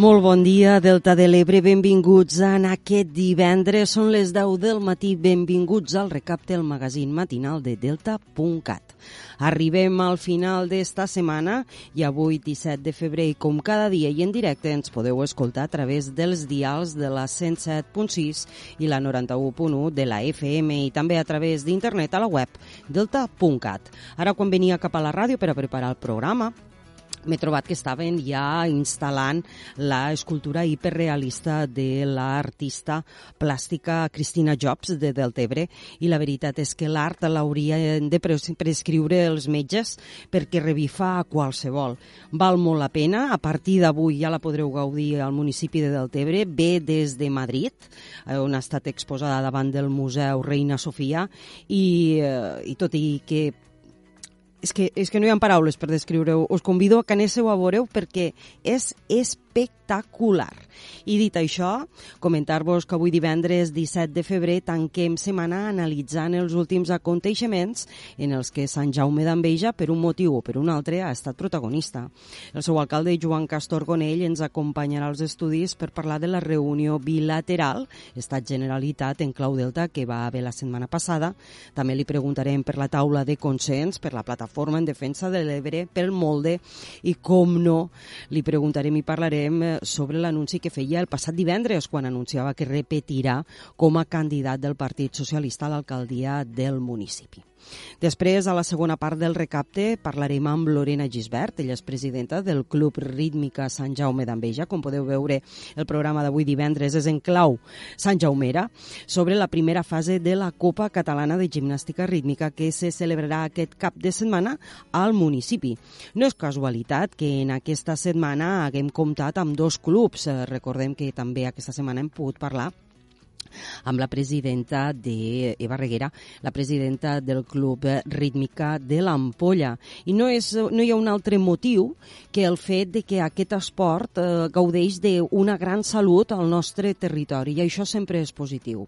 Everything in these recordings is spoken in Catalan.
Molt bon dia, Delta de l'Ebre, benvinguts en aquest divendres. Són les 10 del matí, benvinguts al recapte del magazín matinal de Delta.cat. Arribem al final d'esta setmana i avui, 17 de febrer, com cada dia i en directe, ens podeu escoltar a través dels dials de la 107.6 i la 91.1 de la FM i també a través d'internet a la web delta.cat. Ara, quan venia cap a la ràdio per a preparar el programa, m'he trobat que estaven ja instal·lant la escultura hiperrealista de l'artista plàstica Cristina Jobs de Deltebre. I la veritat és que l'art l'haurien de prescriure els metges perquè revifa a qualsevol. Val molt la pena, a partir d'avui ja la podreu gaudir al municipi de Deltebre, ve des de Madrid, eh, on ha estat exposada davant del Museu Reina Sofia. I, eh, i tot i que és que, és que no hi ha paraules per descriure-ho. Us convido a que anéssiu a veure-ho perquè és espectacular I dit això, comentar-vos que avui divendres 17 de febrer tanquem setmana analitzant els últims aconteixements en els que Sant Jaume d'Enveja, per un motiu o per un altre, ha estat protagonista. El seu alcalde, Joan Castor Gonell, ens acompanyarà als estudis per parlar de la reunió bilateral Estat Generalitat en Clau Delta que va haver la setmana passada. També li preguntarem per la taula de consens, per la plataforma en defensa de l'Ebre, pel molde i, com no, li preguntarem i parlarem sobre l'anunci que feia el passat divendres quan anunciava que repetirà com a candidat del Partit Socialista a l'alcaldia del municipi. Després, a la segona part del recapte, parlarem amb Lorena Gisbert. Ella és presidenta del Club Rítmica Sant Jaume d'Enveja. Com podeu veure, el programa d'avui divendres és en clau Sant Jaumera sobre la primera fase de la Copa Catalana de Gimnàstica Rítmica que se celebrarà aquest cap de setmana al municipi. No és casualitat que en aquesta setmana haguem comptat amb dos clubs. Recordem que també aquesta setmana hem pogut parlar amb la presidenta de Eva Reguera, la presidenta del Club Rítmica de l'Ampolla. I no, és, no hi ha un altre motiu que el fet de que aquest esport eh, gaudeix d'una gran salut al nostre territori i això sempre és positiu.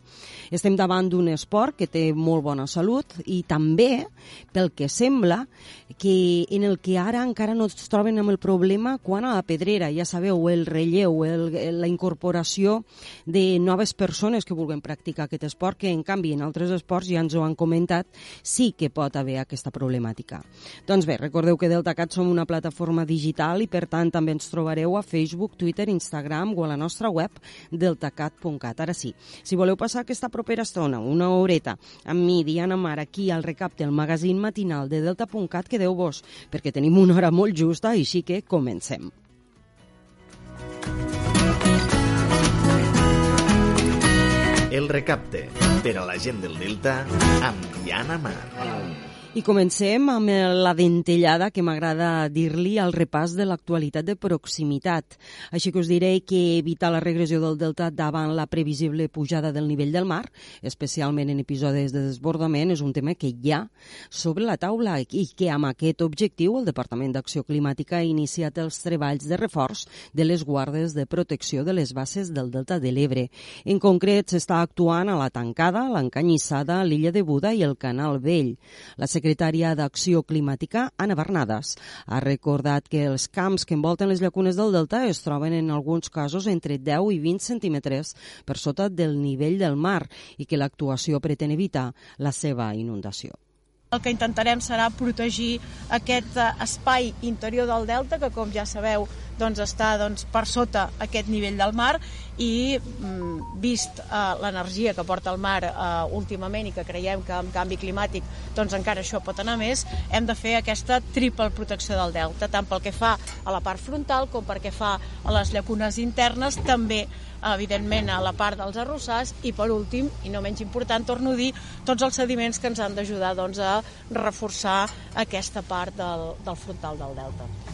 Estem davant d'un esport que té molt bona salut i també, pel que sembla, que en el que ara encara no es troben amb el problema quan a la pedrera, ja sabeu, el relleu, el, la incorporació de noves persones que vulguin practicar aquest esport, que en canvi en altres esports ja ens ho han comentat, sí que pot haver aquesta problemàtica. Doncs bé, recordeu que DeltaCat som una plataforma digital i per tant també ens trobareu a Facebook, Twitter, Instagram o a la nostra web deltacat.cat. Ara sí, si voleu passar aquesta propera estona, una horeta, amb mi, Diana Mar, aquí al recapte, el magazín matinal de delta.cat, que quedeu-vos, perquè tenim una hora molt justa, així que comencem. El recapte per a la gent del Delta amb Diana Mar. I comencem amb la dentellada que m'agrada dir-li al repàs de l'actualitat de proximitat. Així que us diré que evitar la regressió del delta davant la previsible pujada del nivell del mar, especialment en episodis de desbordament, és un tema que hi ha sobre la taula i que amb aquest objectiu el Departament d'Acció Climàtica ha iniciat els treballs de reforç de les guardes de protecció de les bases del delta de l'Ebre. En concret, s'està actuant a la Tancada, l'Encanyissada, l'Illa de Buda i el Canal Vell. La secretària d'Acció Climàtica, Anna Bernades, ha recordat que els camps que envolten les llacunes del delta es troben en alguns casos entre 10 i 20 centímetres per sota del nivell del mar i que l'actuació pretén evitar la seva inundació. El que intentarem serà protegir aquest eh, espai interior del delta, que com ja sabeu doncs, està doncs, per sota aquest nivell del mar i mm, vist eh, l'energia que porta el mar eh, últimament i que creiem que amb canvi climàtic doncs encara això pot anar més, hem de fer aquesta triple protecció del delta, tant pel que fa a la part frontal com pel que fa a les llacunes internes, també evidentment a la part dels arrossars i per últim, i no menys important, torno a dir, tots els sediments que ens han d'ajudar doncs, a reforçar aquesta part del, del frontal del delta.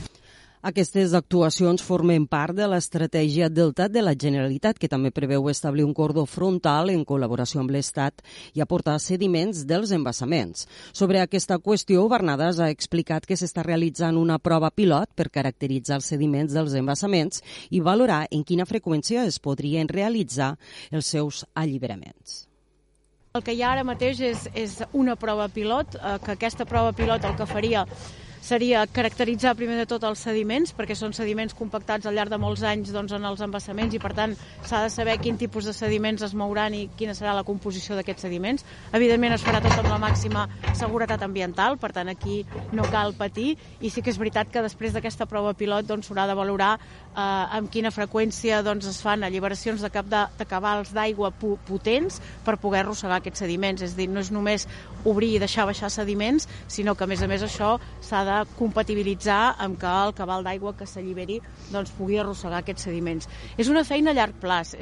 Aquestes actuacions formen part de l'estratègia Delta de la Generalitat, que també preveu establir un cordó frontal en col·laboració amb l'Estat i aportar sediments dels embassaments. Sobre aquesta qüestió, Bernades ha explicat que s'està realitzant una prova pilot per caracteritzar els sediments dels embassaments i valorar en quina freqüència es podrien realitzar els seus alliberaments. El que hi ha ara mateix és, és una prova pilot, eh, que aquesta prova pilot el que faria seria caracteritzar primer de tot els sediments, perquè són sediments compactats al llarg de molts anys doncs, en els embassaments i per tant s'ha de saber quin tipus de sediments es mouran i quina serà la composició d'aquests sediments. Evidentment es farà tot amb la màxima seguretat ambiental, per tant aquí no cal patir i sí que és veritat que després d'aquesta prova pilot doncs, s'haurà doncs, de valorar eh, amb quina freqüència doncs, es fan alliberacions de, cap de, de cabals d'aigua potents per poder arrossegar aquests sediments. És dir, no és només obrir i deixar baixar sediments, sinó que a més a més això s'ha de compatibilitzar amb que el cabal d'aigua que s'alliberi doncs, pugui arrossegar aquests sediments. És una feina a llarg plaç.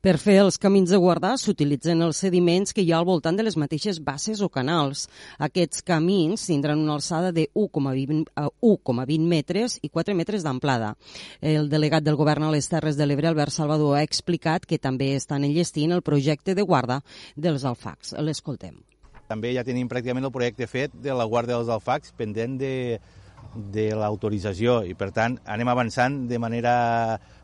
Per fer els camins de guardar s'utilitzen els sediments que hi ha al voltant de les mateixes basses o canals. Aquests camins tindran una alçada de 1,20 eh, metres i 4 metres d'amplada. El delegat del govern a les Terres de l'Ebre, Albert Salvador, ha explicat que també estan enllestint el projecte de guarda dels alfacs. L'escoltem. També ja tenim pràcticament el projecte fet de la Guàrdia dels Alfacs pendent de, de l'autorització i per tant anem avançant de manera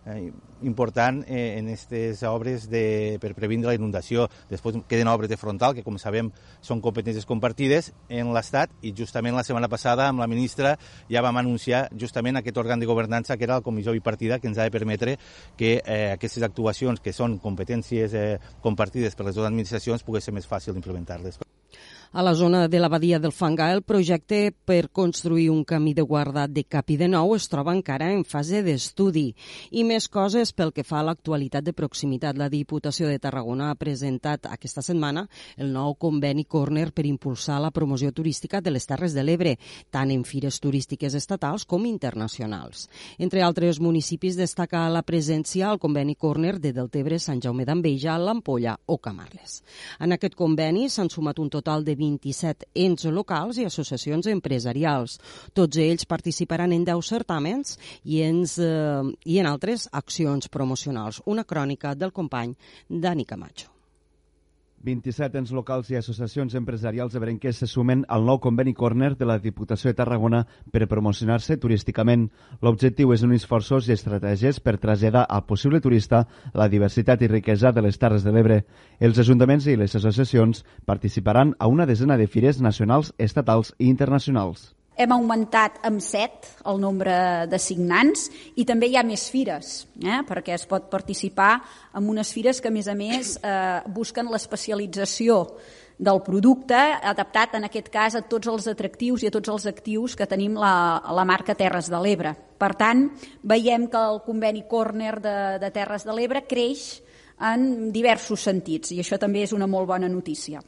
eh, important eh, en aquestes obres de, per previndre la inundació. Després queden obres de frontal que com sabem són competències compartides en l'Estat i justament la setmana passada amb la ministra ja vam anunciar justament aquest òrgan de governança que era la comissió bipartida que ens ha de permetre que eh, aquestes actuacions que són competències eh, compartides per les dues administracions pugui ser més fàcil d'implementar-les. A la zona de la badia del Fangar, el projecte per construir un camí de guarda de Capi de Nou es troba encara en fase d'estudi. I més coses pel que fa a l'actualitat de proximitat. La Diputació de Tarragona ha presentat aquesta setmana el nou conveni Corner per impulsar la promoció turística de les Terres de l'Ebre, tant en fires turístiques estatals com internacionals. Entre altres municipis destaca la presència al conveni Corner de Deltebre, Sant Jaume d'Enveja, l'Ampolla o Camarles. En aquest conveni s'han sumat un total de 27 ens locals i associacions empresarials. Tots ells participaran en 10 certàmens i, ens, eh, i en altres accions promocionals. Una crònica del company Dani Camacho. 27 ens locals i associacions empresarials de Berenquers se sumen al nou conveni Corner de la Diputació de Tarragona per promocionar-se turísticament. L'objectiu és unir esforços i estratègies per traslladar al possible turista la diversitat i riquesa de les Terres de l'Ebre. Els ajuntaments i les associacions participaran a una desena de fires nacionals, estatals i internacionals. Hem augmentat amb 7 el nombre de signants i també hi ha més fires, eh? perquè es pot participar en unes fires que, a més a més, eh, busquen l'especialització del producte, adaptat en aquest cas a tots els atractius i a tots els actius que tenim la, la marca Terres de l'Ebre. Per tant, veiem que el conveni Corner de, de Terres de l'Ebre creix en diversos sentits i això també és una molt bona notícia.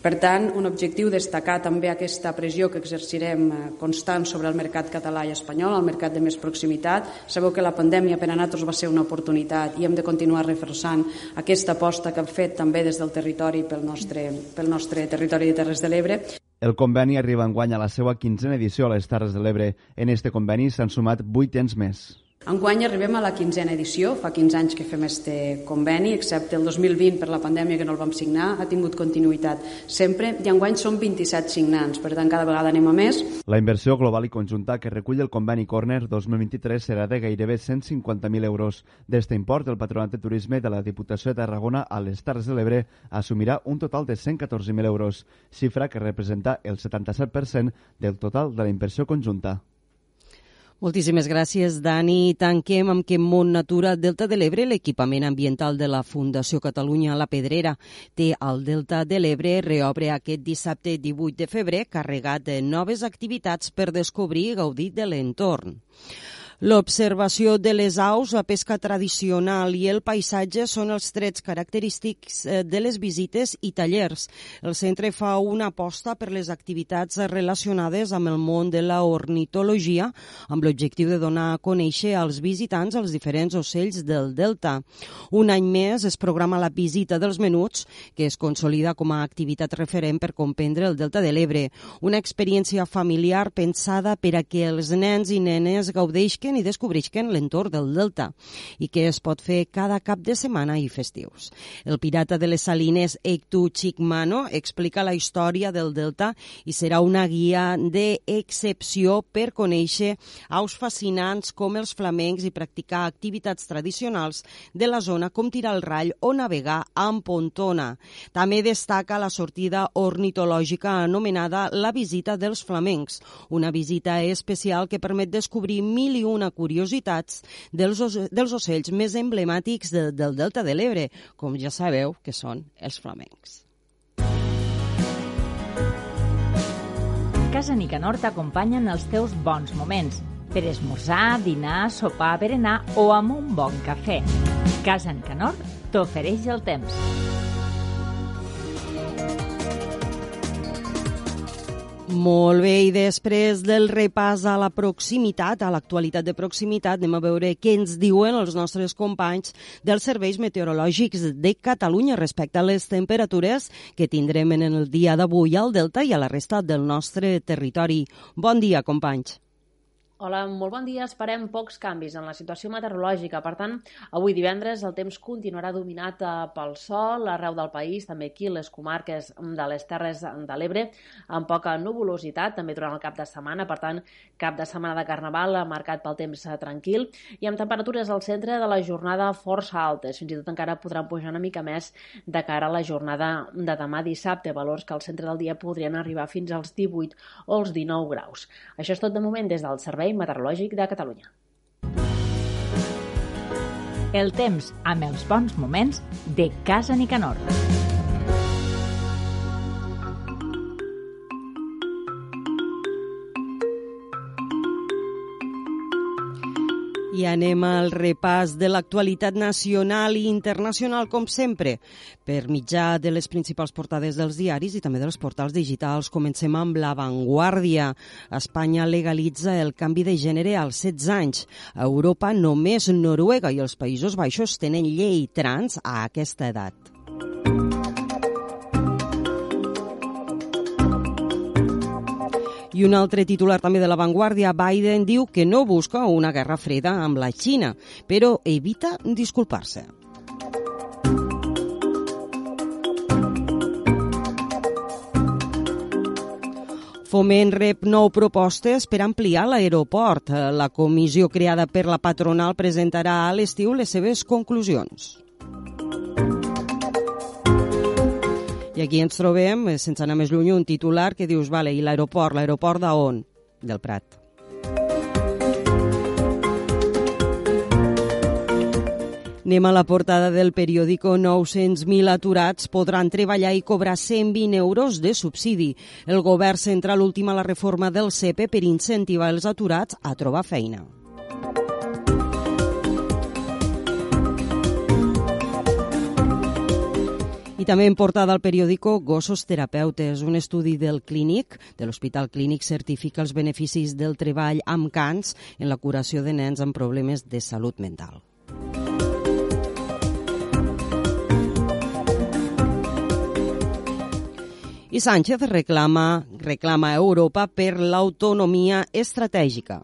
Per tant, un objectiu destacar també aquesta pressió que exercirem eh, constant sobre el mercat català i espanyol, el mercat de més proximitat. Sabeu que la pandèmia per a nosaltres va ser una oportunitat i hem de continuar reforçant aquesta aposta que hem fet també des del territori pel nostre, pel nostre territori de Terres de l'Ebre. El conveni arriba en guany a la seva quinzena edició a les Terres de l'Ebre. En este conveni s'han sumat vuit anys més. Enguany arribem a la quinzena edició, fa 15 anys que fem este conveni, excepte el 2020 per la pandèmia que no el vam signar, ha tingut continuïtat sempre, i enguany són 27 signants, per tant cada vegada anem a més. La inversió global i conjunta que recull el conveni Corner 2023 serà de gairebé 150.000 euros. D'este import, el Patronat de Turisme de la Diputació de Tarragona a les Terres de l'Ebre assumirà un total de 114.000 euros, xifra que representa el 77% del total de la inversió conjunta. Moltíssimes gràcies, Dani. Tanquem amb que Mont Natura Delta de l'Ebre, l'equipament ambiental de la Fundació Catalunya La Pedrera, té al Delta de l'Ebre, reobre aquest dissabte 18 de febrer, carregat de noves activitats per descobrir i gaudir de l'entorn. L'observació de les aus, la pesca tradicional i el paisatge són els trets característics eh, de les visites i tallers. El centre fa una aposta per les activitats relacionades amb el món de la ornitologia amb l'objectiu de donar a conèixer als visitants els diferents ocells del Delta. Un any més es programa la visita dels menuts, que es consolida com a activitat referent per comprendre el Delta de l'Ebre. Una experiència familiar pensada per a que els nens i nenes gaudeixin coneixen i descobrisquen l'entorn del delta i que es pot fer cada cap de setmana i festius. El pirata de les salines Ectu Chicmano explica la història del delta i serà una guia d'excepció per conèixer aus fascinants com els flamencs i practicar activitats tradicionals de la zona com tirar el rall o navegar amb pontona. També destaca la sortida ornitològica anomenada la visita dels flamencs, una visita especial que permet descobrir mil i una curiositats dels, dels ocells més emblemàtics de, del Delta de l'Ebre, com ja sabeu que són els flamencs. Casa Nicanor t'acompanya en els teus bons moments per esmorzar, dinar, sopar, berenar o amb un bon cafè. Casa Nicanor t'ofereix el temps. Molt bé, i després del repàs a la proximitat, a l'actualitat de proximitat, anem a veure què ens diuen els nostres companys dels serveis meteorològics de Catalunya respecte a les temperatures que tindrem en el dia d'avui al Delta i a la resta del nostre territori. Bon dia, companys. Hola, molt bon dia. Esperem pocs canvis en la situació meteorològica. Per tant, avui divendres el temps continuarà dominat eh, pel sol arreu del país, també aquí les comarques de les Terres de l'Ebre, amb poca nuvolositat, també durant el cap de setmana. Per tant, cap de setmana de Carnaval marcat pel temps eh, tranquil i amb temperatures al centre de la jornada força altes. Fins i tot encara podran pujar una mica més de cara a la jornada de demà dissabte, valors que al centre del dia podrien arribar fins als 18 o els 19 graus. Això és tot de moment des del Servei Meteorològic de Catalunya. El temps amb els bons moments de Casa Nicanor. I anem al repàs de l'actualitat nacional i internacional, com sempre, per mitjà de les principals portades dels diaris i també dels portals digitals. Comencem amb La Vanguardia. Espanya legalitza el canvi de gènere als 16 anys. A Europa només Noruega i els Països Baixos tenen llei trans a aquesta edat. I un altre titular també de La Vanguardia, Biden diu que no busca una guerra freda amb la Xina, però evita disculpar-se. Foment rep nou propostes per ampliar l'aeroport. La comissió creada per la patronal presentarà a l'estiu les seves conclusions. Aquí ens trobem, eh, sense anar més lluny, un titular que dius, vale, i l'aeroport, l'aeroport d'on? Del Prat. Anem a la portada del periòdico 900.000 aturats podran treballar i cobrar 120 euros de subsidi. El govern central última la reforma del CEPE per incentivar els aturats a trobar feina. I també en portada al periòdico Gossos Terapeutes, un estudi del clínic, de l'Hospital Clínic, certifica els beneficis del treball amb cans en la curació de nens amb problemes de salut mental. I Sánchez reclama, reclama a Europa per l'autonomia estratègica.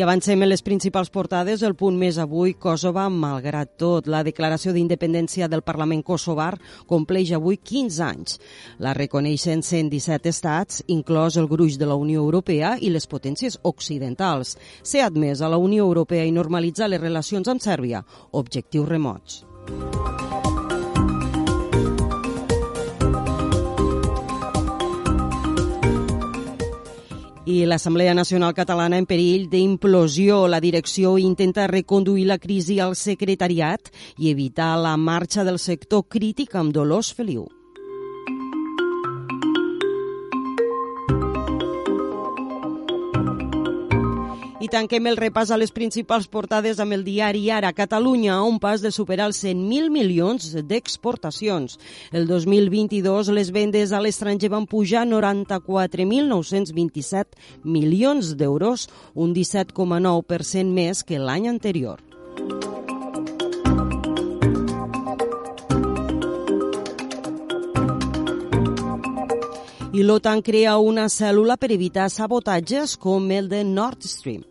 I avancem en les principals portades. El punt més avui, Kosovo, malgrat tot. La declaració d'independència del Parlament kosovar compleix avui 15 anys. La reconeixen 117 estats, inclòs el gruix de la Unió Europea i les potències occidentals. Ser admès a la Unió Europea i normalitzar les relacions amb Sèrbia. Objectius remots. I l'Assemblea Nacional Catalana en perill d'implosió. La direcció intenta reconduir la crisi al secretariat i evitar la marxa del sector crític amb Dolors Feliu. Tanquem el repàs a les principals portades amb el diari Ara. Catalunya a un pas de superar els 100.000 milions d'exportacions. El 2022 les vendes a l'estranger van pujar 94.927 milions d'euros, un 17,9% més que l'any anterior. i l'OTAN crea una cèl·lula per evitar sabotatges com el de Nord Stream.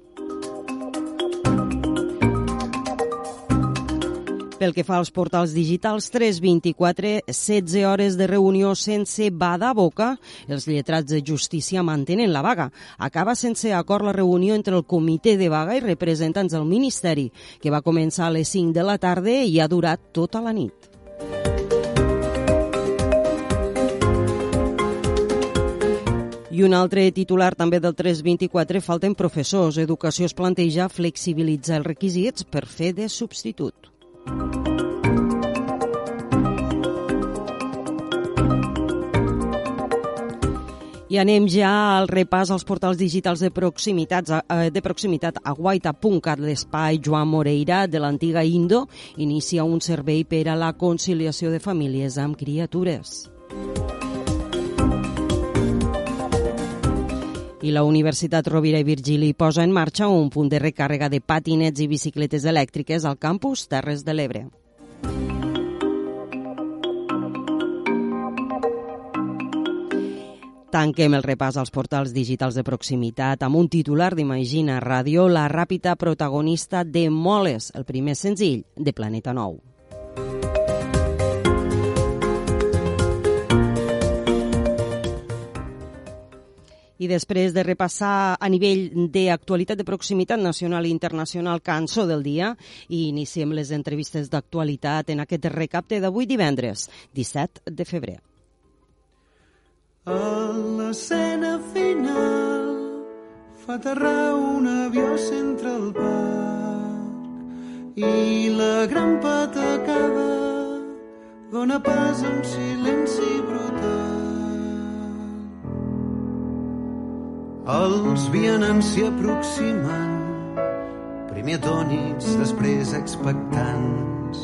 Pel que fa als portals digitals, 324, 16 hores de reunió sense bada boca. Els lletrats de justícia mantenen la vaga. Acaba sense acord la reunió entre el comitè de vaga i representants del Ministeri, que va començar a les 5 de la tarda i ha durat tota la nit. I un altre titular també del 324, falten professors. Educació es planteja flexibilitzar els requisits per fer de substitut. I anem ja al repàs als portals digitals de proximitat, eh, de proximitat a guaita.cat, l'espai Joan Moreira de l'antiga Indo inicia un servei per a la conciliació de famílies amb criatures. I la Universitat Rovira i Virgili posa en marxa un punt de recàrrega de patinets i bicicletes elèctriques al campus Terres de l'Ebre. Tanquem el repàs als portals digitals de proximitat amb un titular d'Imagina Ràdio, la ràpida protagonista de Moles, el primer senzill de Planeta Nou. I després de repassar a nivell d'actualitat de proximitat nacional i internacional cançó del dia, i iniciem les entrevistes d'actualitat en aquest recapte d'avui divendres, 17 de febrer. A l'escena final fa aterrar un avió centre el parc i la gran patacada dona pas a un silenci brutal. Els vianants s'hi aproximen, primer atònits, després expectants,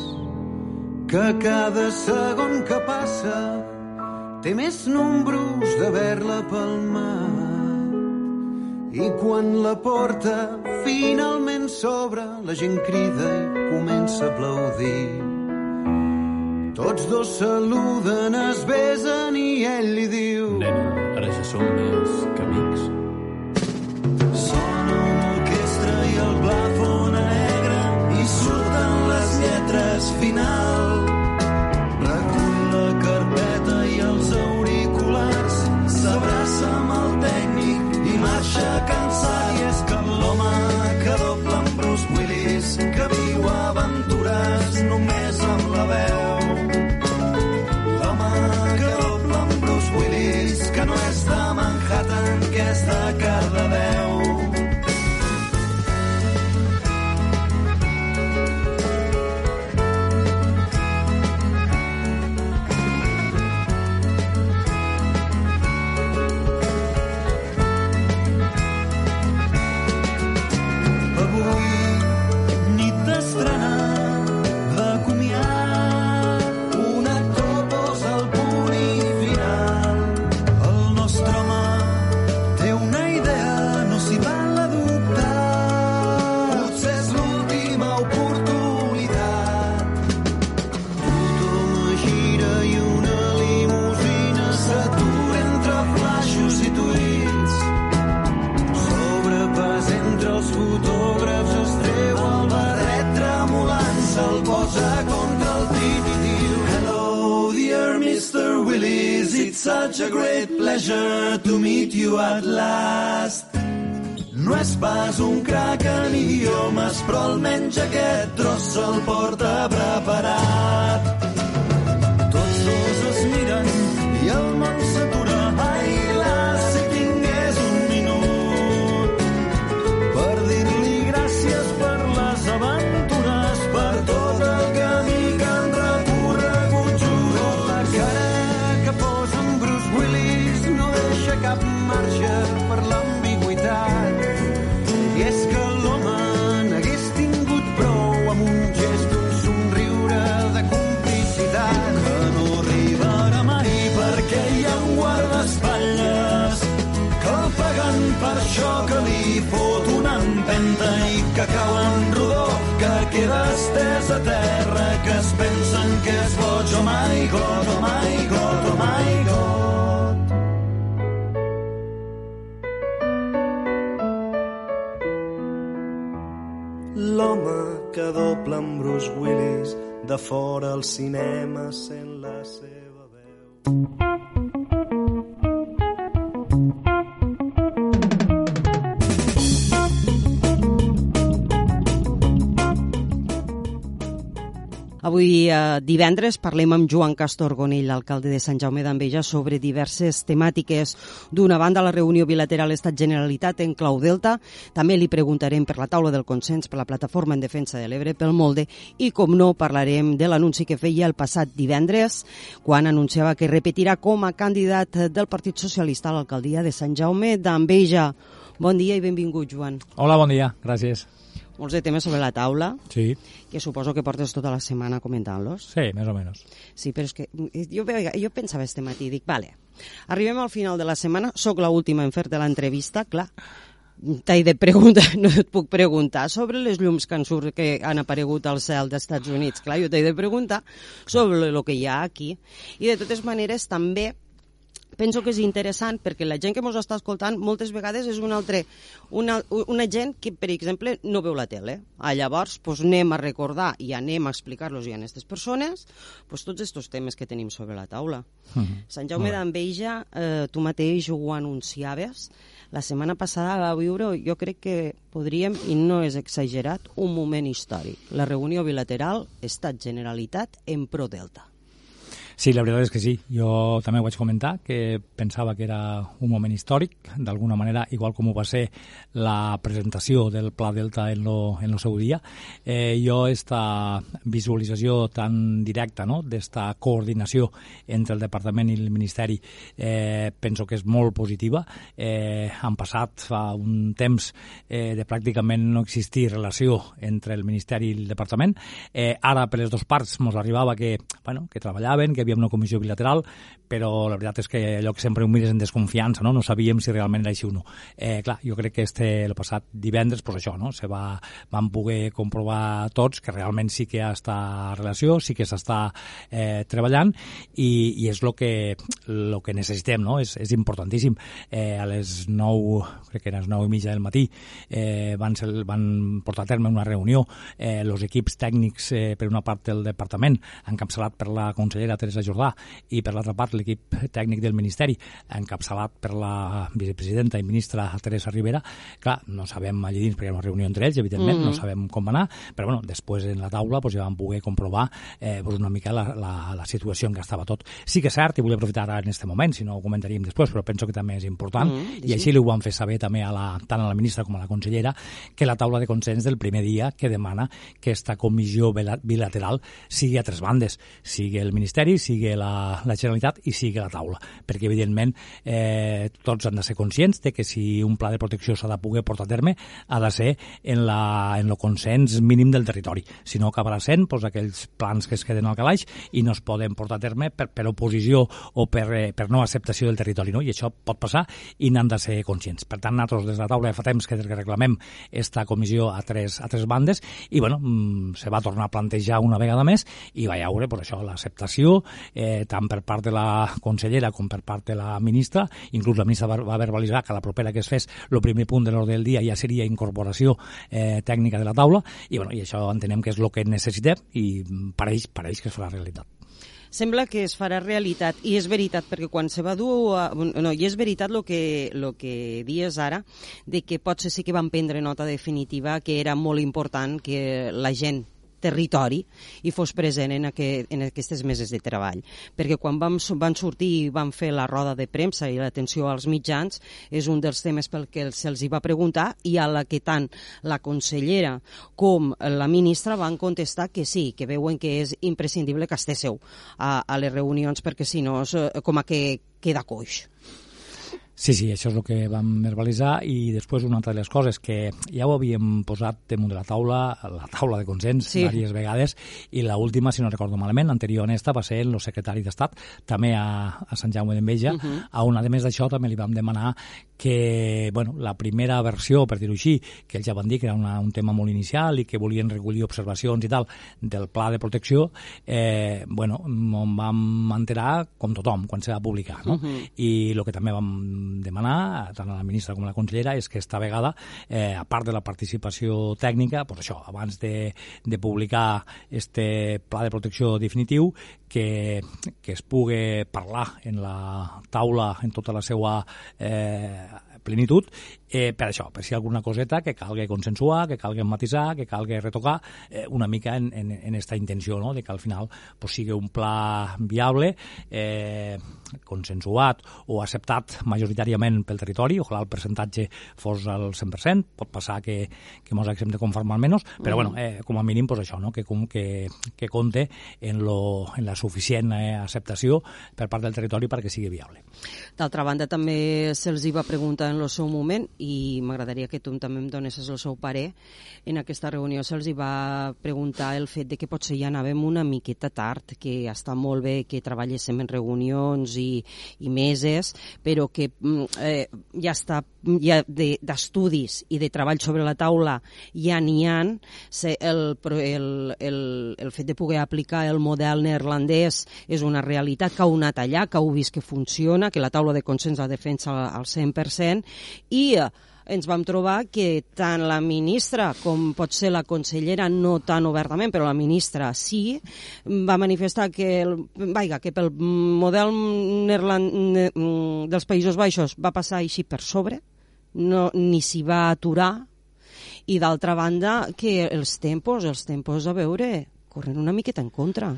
que cada segon que passa té més números d'haver-la palmat. I quan la porta finalment s'obre, la gent crida i comença a aplaudir. Tots dos saluden, es besen i ell li diu... Nena, ara ja som més que amics. Les lletres de terra que es pensen que és boig. Oh my God, oh my God, oh my God. L'home que doble amb Bruce Willis de fora al cinema sent la seva veu. Avui, eh, divendres, parlem amb Joan Castor Gonell, alcalde de Sant Jaume d'Enveja, sobre diverses temàtiques. D'una banda, la reunió bilateral Estat-Generalitat en clau Delta. També li preguntarem per la taula del consens per la plataforma en defensa de l'Ebre pel Molde i, com no, parlarem de l'anunci que feia el passat divendres, quan anunciava que repetirà com a candidat del Partit Socialista a l'alcaldia de Sant Jaume d'Enveja. Bon dia i benvingut, Joan. Hola, bon dia, gràcies. Molts de temes sobre la taula, Sí, que suposo que portes tota la setmana comentant-los. sí, més o menys. Sí, però és que jo, veia- jo pensava este matí, dic, vale, arribem al final de la setmana, sóc l'última en fer-te l'entrevista, clar, t'he de preguntar, no et puc preguntar sobre les llums que han, surt, que han aparegut al cel dels Estats Units, clar, jo t'he de preguntar sobre el que hi ha aquí. I de totes maneres també penso que és interessant perquè la gent que ens està escoltant moltes vegades és una, altre, una, una gent que, per exemple, no veu la tele. Ah, llavors, doncs, anem a recordar i anem a explicar-los a aquestes persones doncs, tots aquests temes que tenim sobre la taula. Mhm. Sant Jaume d'Enveja, eh, tu mateix ho anunciaves, la setmana passada va viure, jo crec que podríem, i no és exagerat, un moment històric. La reunió bilateral Estat-Generalitat en Pro Delta. Sí, la veritat és que sí. Jo també ho vaig comentar, que pensava que era un moment històric, d'alguna manera, igual com ho va ser la presentació del Pla Delta en lo, en lo seu dia. Eh, jo esta visualització tan directa no? d'esta coordinació entre el Departament i el Ministeri eh, penso que és molt positiva. Eh, han passat fa un temps eh, de pràcticament no existir relació entre el Ministeri i el Departament. Eh, ara, per les dues parts, ens arribava que, bueno, que treballaven, que havia una comissió bilateral, però la veritat és que allò que sempre ho mires en desconfiança, no? no sabíem si realment era així o no. Eh, clar, jo crec que este, el passat divendres, pues això, no? se va, van poder comprovar tots que realment sí que hi ha esta relació, sí que s'està eh, treballant i, i és el que, lo que necessitem, no? és, és importantíssim. Eh, a les 9, crec que eren les 9 i mitja del matí, eh, van, ser, van portar a terme una reunió eh, equips tècnics eh, per una part del departament, encapçalat per la consellera Teresa Jordà i per l'altra part l'equip tècnic del Ministeri, encapçalat per la vicepresidenta i ministra Teresa Rivera. Clar, no sabem allà dins, perquè hi ha una reunió entre ells, evidentment, Mhm. no sabem com va anar, però bueno, després en la taula pues, ja vam poder comprovar eh, pues, una mica la, la, la situació en què estava tot. Sí que és cert, i vull aprofitar ara en aquest moment, si no ho comentaríem després, però penso que també és important, Mhm, i així li ho van fer saber també a la, tant a la ministra com a la consellera, que la taula de consens del primer dia que demana que esta comissió bila- bilateral sigui a tres bandes, sigui el Ministeri, sigui la, la Generalitat i sigui la taula, perquè evidentment eh, tots han de ser conscients de que si un pla de protecció s'ha de poder portar a terme ha de ser en, la, en el consens mínim del territori, si no acabarà sent doncs, aquells plans que es queden al calaix i no es poden portar a terme per, per oposició o per, eh, per no acceptació del territori, no? i això pot passar i n'han de ser conscients. Per tant, nosaltres des de la taula ja fa temps que, reclamem esta comissió a tres, a tres bandes i bueno, mm, se va tornar a plantejar una vegada més i va haure per això l'acceptació eh, tant per part de la consellera com per part de la ministra, inclús la ministra va, verbalitzar que la propera que es fes el primer punt de l'ordre del dia ja seria incorporació eh, tècnica de la taula i, bueno, i això entenem que és el que necessitem i pareix, pareix que es farà realitat. Sembla que es farà realitat, i és veritat, perquè quan se va dur... A, no, i és veritat el que, lo que dies ara, de que potser sí que van prendre nota definitiva que era molt important que la gent territori i fos present en, aquest, en aquestes meses de treball. Perquè quan vam, van sortir i van fer la roda de premsa i l'atenció als mitjans és un dels temes pel que se'ls va preguntar i a la que tant la consellera com la ministra van contestar que sí, que veuen que és imprescindible que estéssiu a, a les reunions perquè si no és eh, com a que queda coix. Sí, sí, això és el que vam verbalitzar i després una altra de les coses que ja ho havíem posat damunt de la taula, la taula de consens, Sí. diverses vegades, i l última, si no recordo malament, anterior a esta, va ser el secretari d'Estat, també a, a Sant Jaume d'Enveja, Mhm. a on, a més d'això, també li vam demanar que bueno, la primera versió, per dir-ho així, que ells ja van dir que era una, un tema molt inicial i que volien recollir observacions i tal del pla de protecció, eh, bueno, em vam enterar com tothom quan se va publicar, no? Uh -huh. I el que també vam demanar, tant a la ministra com a la consellera, és que esta vegada, eh, a part de la participació tècnica, pues això, abans de, de publicar este pla de protecció definitiu, que, que es pugui parlar en la taula en tota la seva eh, plenitud eh, per això, per si alguna coseta que calgui consensuar, que calgui matisar, que calgui retocar eh, una mica en, en, en esta intenció, no? de que al final pues, sigui un pla viable, eh, consensuat o acceptat majoritàriament pel territori, ojalà el percentatge fos al 100%, pot passar que, que mos haguem de conformar menys, però mm. bueno, eh, com a mínim pues, això, no? que, que, que compte en, lo, en la suficient eh, acceptació per part del territori perquè sigui viable. D'altra banda, també se'ls va preguntar en el seu moment i m'agradaria que tu també em donessis el seu parer. En aquesta reunió se'ls va preguntar el fet de que potser ja anàvem una miqueta tard, que està molt bé que treballéssim en reunions i, i meses, però que mm, eh, ja està ja d'estudis de, i de treball sobre la taula ja n'hi ha, el, el, el, el fet de poder aplicar el model neerlandès és una realitat que heu anat allà, que heu vist que funciona, que la taula de consens la defensa al 100%, i ens vam trobar que tant la ministra com pot ser la consellera, no tan obertament, però la ministra sí, va manifestar que, el, vaiga, que pel model neerland, dels Països Baixos va passar així per sobre, no, ni s'hi va aturar, i d'altra banda que els tempos, els tempos a veure, corren una miqueta en contra.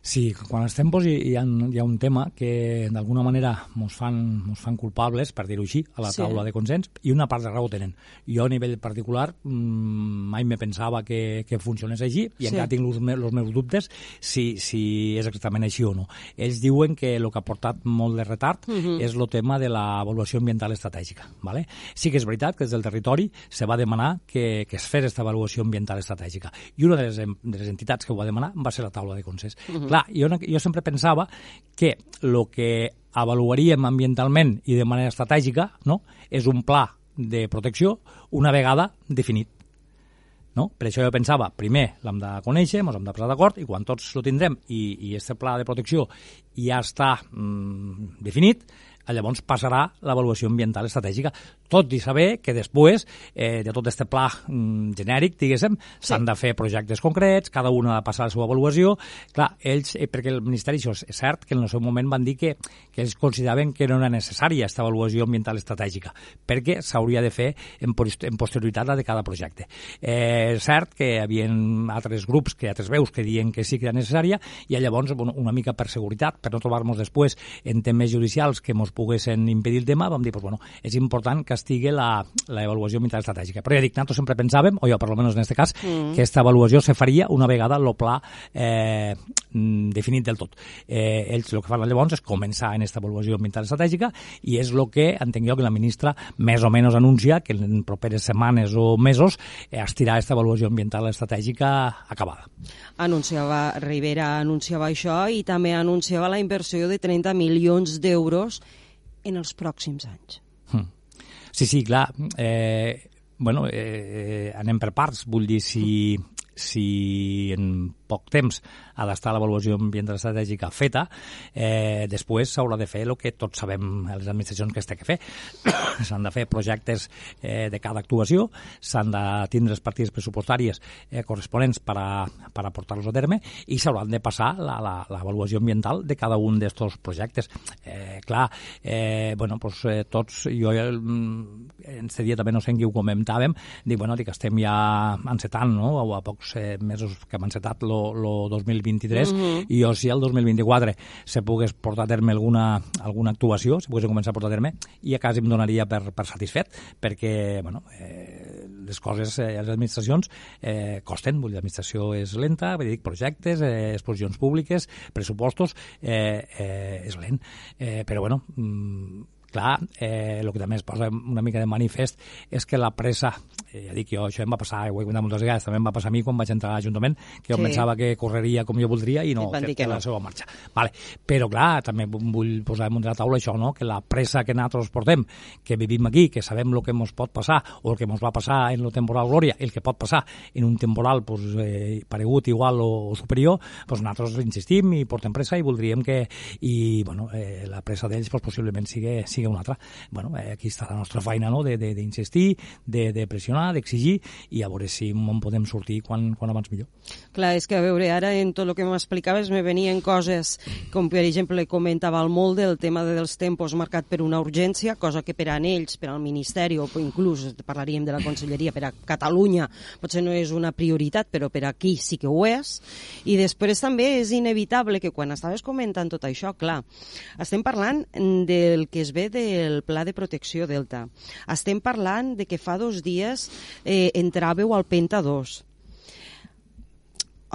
Sí, quan els tempos hi, hi, ha, hi ha un tema que d'alguna manera ens fan, mos fan culpables, per dir-ho així, a la sí. taula de consens, i una part de raó tenen. Jo, a nivell particular, mmm, mai me pensava que, que funcionés així, i sí. encara tinc els meus dubtes si, si és exactament així o no. Ells diuen que el que ha portat molt de retard uh. -huh. és el tema de l'avaluació ambiental estratègica. ¿vale? Sí que és veritat que des del territori se va demanar que, que es fes aquesta avaluació ambiental estratègica, i una de les, de les entitats que ho va demanar va ser la taula de consens. Uh -huh Clar, jo, jo sempre pensava que el que avaluaríem ambientalment i de manera estratègica no, és un pla de protecció una vegada definit. No? Per això jo pensava, primer l'hem de conèixer, ens hem de posar d'acord, i quan tots lo tindrem i, i aquest pla de protecció ja està mm, definit, llavors passarà l'avaluació ambiental estratègica, tot i saber que després eh, de tot aquest pla mm, genèric, diguéssim, s'han sí. de fer projectes concrets, cada un ha de passar la seva avaluació. Clar, ells, eh, perquè el Ministeri, això és cert, que en el seu moment van dir que, que ells consideraven que no era necessària aquesta avaluació ambiental estratègica, perquè s'hauria de fer en, en posterioritat la de cada projecte. Eh, és cert que hi havia altres grups, que altres veus que diuen que sí que era necessària, i llavors, bueno, una mica per seguretat, per no trobar-nos després en temes judicials que ens poguessin impedir el tema, vam dir, pues, bueno, és important que estigui l'avaluació ambiental estratègica. Però ja dic, nosaltres sempre pensàvem, o jo per almenys en aquest cas, mm. que aquesta avaluació se faria una vegada el pla eh, definit del tot. Eh, ells el que fan llavors és començar en aquesta avaluació ambiental estratègica i és el que entenc jo que la ministra més o menys anuncia que en properes setmanes o mesos eh, estirà aquesta avaluació ambiental estratègica acabada. Anunciava, Rivera anunciava això i també anunciava la inversió de 30 milions d'euros en els pròxims anys. Hmm. Sí, sí, clar. Eh, bueno, eh, anem per parts. Vull dir, si, si en poc temps ha d'estar l'avaluació ambiental estratègica feta, eh, després s'haurà de fer el que tots sabem les administracions que es té que fer. s'han de fer projectes eh, de cada actuació, s'han de tindre les partides pressupostàries eh, corresponents per a, per a portar-los a terme i s'hauran de passar l'avaluació ambiental de cada un d'aquests projectes. Eh, clar, eh, bueno, pues, eh, tots, jo eh, en aquest dia també no sé en qui ho comentàvem, dic, bueno, dic, estem ja encetant, no?, o a pocs eh, mesos que hem encetat lo el 2023 mm -hmm. i jo si el 2024 se pogués portar a terme alguna, alguna actuació, se pogués començar a portar a terme, i a quasi em donaria per, per satisfet, perquè bueno, eh, les coses, eh, les administracions eh, costen, vull dir, l'administració és lenta, vull dir, projectes, eh, exposicions públiques, pressupostos, eh, eh, és lent. Eh, però bueno, mm, clar, eh, el que també es posa una mica de manifest és que la pressa, eh, ja dic jo, això em va passar, ho he comentat moltes vegades, també em va passar a mi quan vaig entrar a l'Ajuntament, que jo Sí. pensava que correria com jo voldria i no, té que la no. seva marxa. Vale. Però clar, també vull posar damunt de la taula això, no? que la pressa que nosaltres portem, que vivim aquí, que sabem el que ens pot passar o el que ens va passar en el temporal Glòria, el que pot passar en un temporal pues, eh, paregut, igual o, o superior, pues nosaltres insistim i portem pressa i voldríem que i, bueno, eh, la pressa d'ells pues, possiblement sigui, sigui una altra. Bueno, eh, aquí està la nostra feina no? de- de- d'insistir, de, de pressionar, d'exigir i a veure si en podem sortir quan, quan abans millor. Clar, és que a veure, ara en tot el que m'explicaves me venien coses, com per exemple comentava el Molde, el tema de, dels tempos marcat per una urgència, cosa que per a ells, per al Ministeri, o inclús parlaríem de la Conselleria, per a Catalunya, potser no és una prioritat, però per aquí sí que ho és. I després també és inevitable que quan estaves comentant tot això, clar, estem parlant del que es ve del Pla de Protecció Delta. Estem parlant de que fa dos dies eh, entràveu al Penta 2.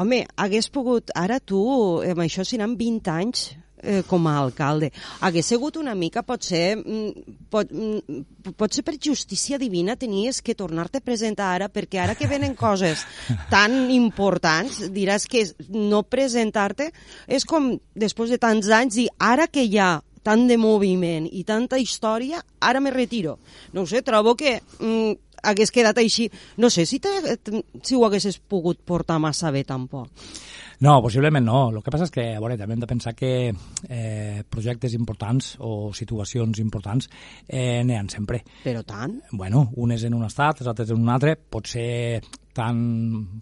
Home, hagués pogut... Ara tu, eh, amb això seran 20 anys eh, com a alcalde. Hagués sigut una mica, potser, mm, pot, mm, potser per justícia divina tenies que tornar-te a presentar ara, perquè ara que venen coses tan importants, diràs que no presentar-te és com, després de tants anys, dir ara que hi ha tant de moviment i tanta història, ara me retiro. No ho sé, trobo que mm, hagués quedat així. No sé si, te, si ho haguessis pogut portar massa bé, tampoc. No, possiblement no. El que passa és que, a veure, també hem de pensar que eh, projectes importants o situacions importants eh, n'hi ha sempre. Però tant? Bueno, unes en un estat, les altres en un altre, potser tant,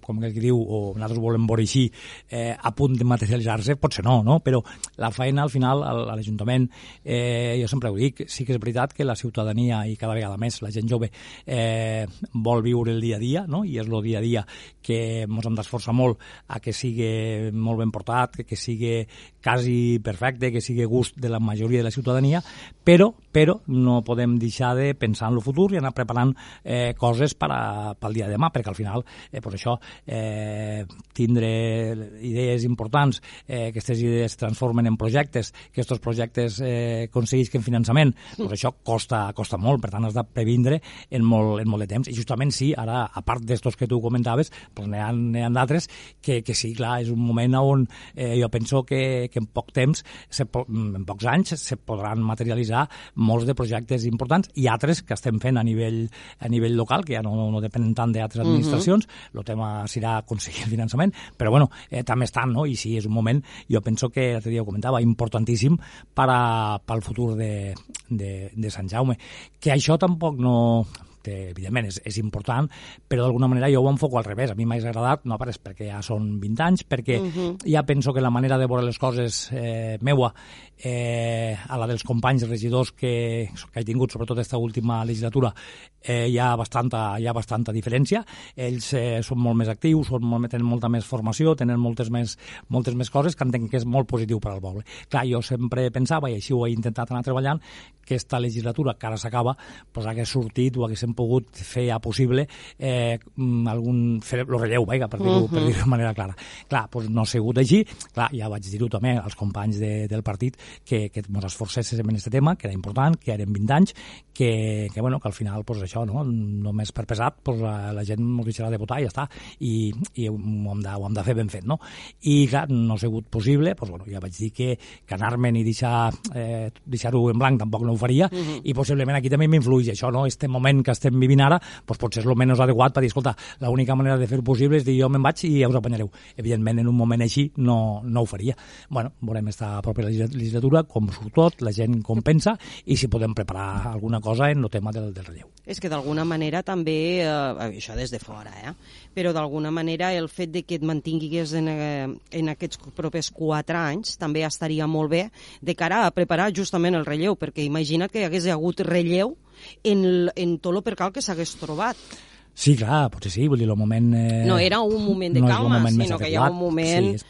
com que diu, o nosaltres volem veure així, eh, a punt de materialitzar-se, potser no, no? Però la feina, al final, al- a l'Ajuntament, eh, jo sempre ho dic, sí que és veritat que la ciutadania, i cada vegada més la gent jove, eh, vol viure el dia a dia, no? I és el dia a dia que ens hem d'esforçar molt a que sigui molt ben portat, que, que sigui quasi perfecte, que sigui gust de la majoria de la ciutadania, però, però no podem deixar de pensar en el futur i anar preparant eh, coses per a, pel dia de demà, perquè al final, eh, pues això, eh, tindre idees importants, eh, que aquestes idees es transformen en projectes, que aquests projectes eh, aconseguisquen finançament, pues això costa, costa molt, per tant has de previndre en molt, en molt de temps. I justament sí, ara, a part d'estos que tu comentaves, pues n'hi ha, ha d'altres que, que sí, clar, és un moment on eh, jo penso que, que en poc temps, se, po- en pocs anys, se podran materialitzar molts de projectes importants i altres que estem fent a nivell, a nivell local, que ja no, no depenen tant d'altres Mhm. administracions, el tema serà aconseguir el finançament, però bueno, eh, també estan, no? I sí, és un moment, jo penso que, l'altre dia ho comentava, importantíssim per a, pel futur de, de, de Sant Jaume. Que això tampoc no que evidentment és, és important, però d'alguna manera jo ho enfoco al revés. A mi m'hagués agradat, no pas perquè ja són 20 anys, perquè Mhm. ja penso que la manera de veure les coses eh, meua eh, a la dels companys regidors que, que he tingut, sobretot aquesta última legislatura, eh, hi, ha bastanta, hi ha bastanta diferència. Ells eh, són molt més actius, són molt, tenen molta més formació, tenen moltes més, moltes més coses que entenc que és molt positiu per al poble. Clar, jo sempre pensava, i així ho he intentat anar treballant, que aquesta legislatura, que ara s'acaba, pues, hagués sortit o haguéssim pogut fer ja possible eh, mm, algun, fer el relleu, vaja, per dir-ho per Mhm. dir de manera clara. Clar, doncs no ha sigut així. Clar, ja vaig dir-ho també als companys de, del partit que, que ens esforcéssim en aquest tema, que era important, que eren 20 anys, que, que, bueno, que al final, pues, això, no? només per pesat, pues, la, la gent ens deixarà de votar i ja està. I, i ho, hem de, ho hem de fer ben fet, no? I, clar, no ha sigut possible, pues, bueno, ja vaig dir que, que anar-me'n i deixar, eh, deixar-ho en blanc tampoc no ho faria, Mhm. i possiblement aquí també m'influeix això, no? Este moment que estem vivint ara, doncs potser és el menys adequat per dir, escolta, l'única manera de fer-ho possible és dir jo me'n vaig i ja us apanyareu. Evidentment, en un moment així no, no ho faria. bueno, veurem esta propera legislatura, com surt tot, la gent com pensa, i si podem preparar alguna cosa en el tema del, del relleu. És que d'alguna manera també, eh, això des de fora, eh? però d'alguna manera el fet de que et mantinguis en, eh, en aquests propers quatre anys també estaria molt bé de cara a preparar justament el relleu, perquè imagina't que hi hagués hagut relleu en, en tot el percal que s'hagués trobat. Sí, clar, potser sí, vull dir, el moment... Eh, No era un moment de no calma, moment sinó que hi ha un moment- Sí, és,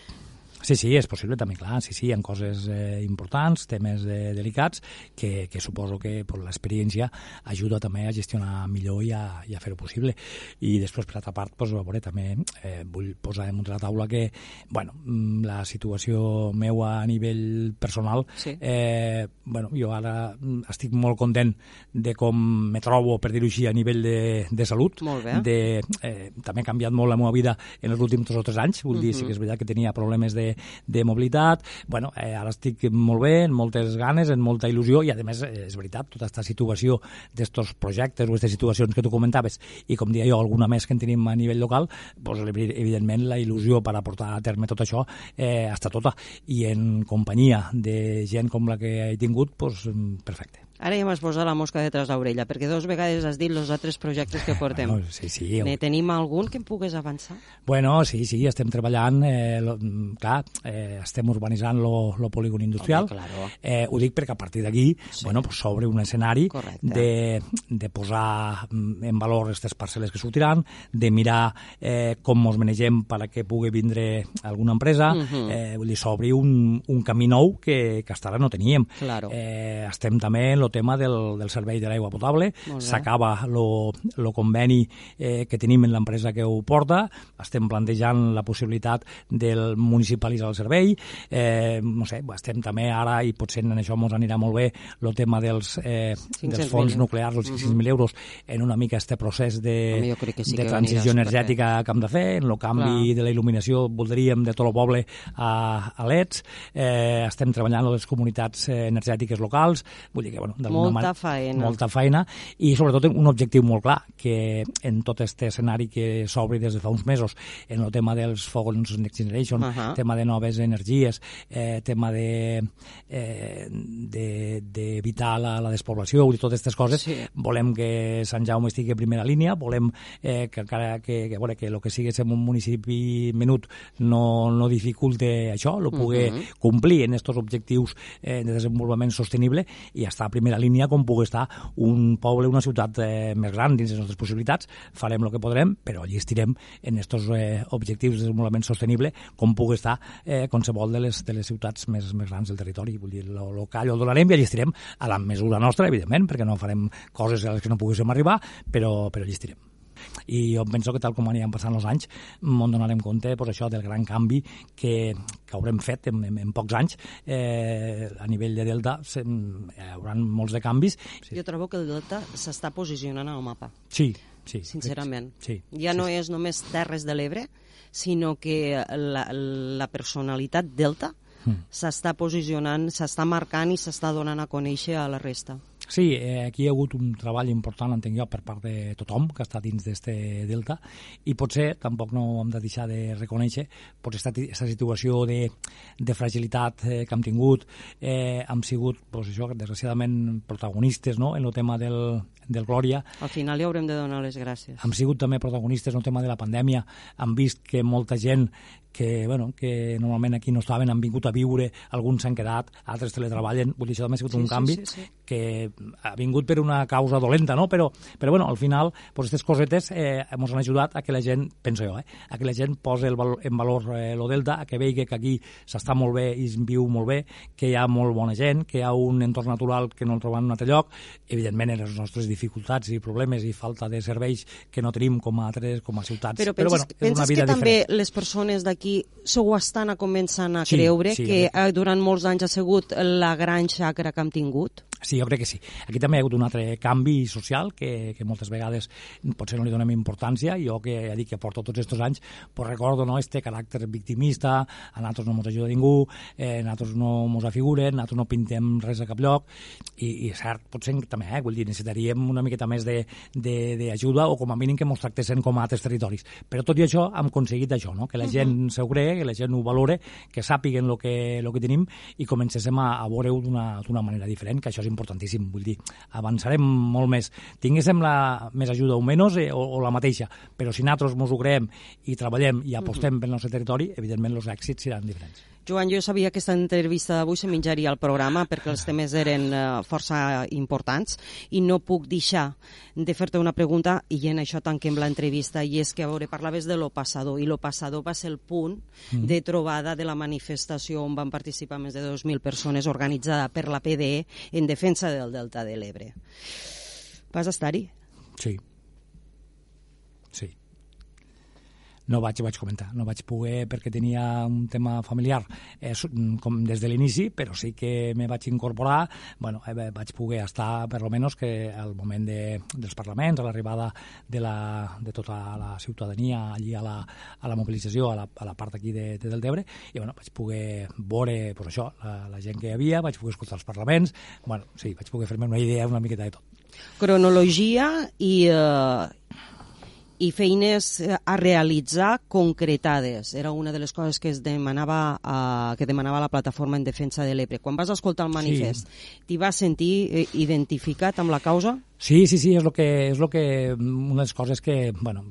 Sí, sí, és possible també, clar, sí, sí, hi ha coses eh, importants, temes eh, delicats, que, que suposo que pues, l'experiència ajuda també a gestionar millor i a, i a fer-ho possible. I després, per altra part, pues, a veure, també eh, vull posar damunt de la taula que, bueno, mm, la situació meua a nivell personal, Sí. eh, bueno, jo ara mm, estic molt content de com me trobo, per dir-ho així, a nivell de, de salut. Molt bé. De, eh, també ha canviat molt la meva vida en els últims dos o tres anys, vull dir, sí Mhm. que és veritat que tenia problemes de, de mobilitat, bueno, eh, ara estic molt bé, amb moltes ganes, amb molta il·lusió, i a més, eh, és veritat, tota aquesta situació d'estos projectes o aquestes situacions que tu comentaves, i com deia jo, alguna més que en tenim a nivell local, doncs, evidentment la il·lusió per a portar a terme tot això eh, està tota, i en companyia de gent com la que he tingut, doncs, perfecte. Ara ja m'has posat la mosca detrás l'orella, perquè dos vegades has dit els altres projectes que portem. Bueno, sí, sí. Ne tenim algun que em pugues avançar? Bueno, sí, sí, estem treballant, eh, lo, clar, eh, estem urbanitzant lo polígon industrial. Home, claro. eh, ho dic perquè a partir d'aquí sí. bueno, pues, s'obre un escenari Correcte. de, de posar mm, en valor aquestes parcel·les que sortiran, de mirar eh, com ens manegem per a que pugui vindre alguna empresa, Mhm. eh, vull dir, s'obri un, un camí nou que, que hasta ara no teníem. Claro. Eh, estem també en el tema del, del servei de l'aigua potable, s'acaba lo, lo conveni eh, que tenim en l'empresa que ho porta, estem plantejant la possibilitat del municipalitzar el servei, eh, no sé, estem també ara, i potser en això ens anirà molt bé, el tema dels, eh, 500.000. dels fons nuclears, els 500.000 euros, en una mica este procés de, sí de transició energètica que hem de fer, en el canvi Clar. de la il·luminació voldríem de tot el poble a, a LEDs, eh, estem treballant a les comunitats eh, energètiques locals, vull dir que, bueno, Molta manera- faena. Molta feina, i sobretot un objectiu molt clar, que en tot aquest escenari que s'obri des de fa uns mesos, en el tema dels fogons Next Generation, Ahà. tema de noves energies, eh, tema de eh, de- d'evitar la, la despoblació, dir, totes aquestes coses, Sí. volem que Sant Jaume estigui a primera línia, volem eh, que encara que, que, bueno, que el que sigui en un municipi menut no, no dificulte això, lo pugui Mhm. complir en aquests objectius eh, de desenvolupament sostenible i estar a primera línia com pugui estar un poble, una ciutat eh, més gran dins les nostres possibilitats, farem el que podrem, però allí estirem en aquests eh, objectius de desenvolupament sostenible com pugui estar eh, qualsevol de les, de les ciutats més, més grans del territori. Vull dir, lo local ho donarem i allí estirem a la mesura nostra, evidentment, perquè no farem coses a les que no poguéssim arribar, però, però allí estirem i jo penso que tal com aniran passant els anys ens donarem compte pues, això del gran canvi que, que haurem fet en, en, en pocs anys eh, a nivell de Delta se, hi haurà molts de canvis Sí. Jo trobo que el Delta s'està posicionant al mapa, sí, sí sincerament. sí, Ja no és només Terres de l'Ebre, sinó que la, la personalitat Delta Mm. s'està posicionant, s'està marcant i s'està donant a conèixer a la resta. Sí, eh, aquí hi ha hagut un treball important, entenc jo, per part de tothom que està dins d'este delta i potser tampoc no hem de deixar de reconèixer pues, esta, esta situació de, de fragilitat eh, que hem tingut. Eh, hem sigut, pues, això, desgraciadament, protagonistes no? en el tema del, del Glòria. Al final li haurem de donar les gràcies. Hem sigut també protagonistes en el tema de la pandèmia. Hem vist que molta gent que, bueno, que normalment aquí no estaven, han vingut a viure, alguns s'han quedat, altres teletreballen, vull dir, això també ha sigut Sí, un sí, canvi sí, sí. Que ha vingut per una causa dolenta, no? Però, però bueno, al final, pues, aquestes cosetes eh, ens han ajudat a que la gent, penso jo, eh, a que la gent posi el valor, en valor eh, lo Delta, a que vegi que aquí s'està molt bé i es viu molt bé, que hi ha molt bona gent, que hi ha un entorn natural que no el trobem en un altre lloc, evidentment en les nostres dificultats i problemes i falta de serveis que no tenim com a altres, com a ciutats. Però penses, bueno, és una vida que també diferent. les persones d'aquí s'ho estan a començant a Sí, creure sí, que eh, durant molts anys ha sigut la gran xacra que hem tingut? Sí, jo crec que sí. Aquí també hi ha hagut un altre canvi social que, que moltes vegades potser no li donem importància. Jo que ja dic que porto tots aquests anys, pues recordo no, este caràcter victimista, a nosaltres no ens ajuda ningú, eh, a nosaltres no ens afiguren, nosaltres no pintem res a cap lloc, i, i és cert, potser també, eh, vull dir, necessitaríem una miqueta més d'ajuda o com a mínim que ens tractessin com a altres territoris. Però tot i això hem aconseguit això, no? que la gent s'ho cree, que la gent ho valore, que sàpiguen el que, lo que tenim i comencéssim a, a veure-ho d'una manera diferent, que això és importantíssim. Vull dir, avançarem molt més. Tinguéssim la, més ajuda o menys eh, o, o la mateixa, però si nosaltres ens ho creem i treballem i apostem pel nostre territori, evidentment els èxits seran diferents. Joan, jo sabia que aquesta entrevista d'avui se menjaria al programa perquè els temes eren eh, força importants i no puc deixar de fer-te una pregunta i en això tanquem l'entrevista i és que, a veure, parlaves de lo passador i lo passador va ser el punt mm. de trobada de la manifestació on van participar més de 2.000 persones organitzada per la PDE en defensa del Delta de l'Ebre. Vas estar-hi? Sí. Sí no vaig, vaig comentar, no vaig poder perquè tenia un tema familiar eh, com des de l'inici, però sí que me vaig incorporar, bueno, eh, vaig poder estar per lo menos que al moment de, dels parlaments, a l'arribada de, la, de tota la ciutadania allí a la, a la mobilització, a la, a la part aquí de, de Deltebre, i bueno, vaig poder veure pues, això, la, la gent que hi havia, vaig poder escoltar els parlaments, bueno, sí, vaig poder fer-me una idea una miqueta de tot. Cronologia i, eh, i feines eh, a realitzar concretades. Era una de les coses que es demanava uh, que demanava la plataforma en defensa de l'EPRE. Quan vas escoltar el manifest, sí. t'hi vas sentir eh, identificat amb la causa? Sí, sí, sí, és, lo que, és lo que, una de les coses que, bueno,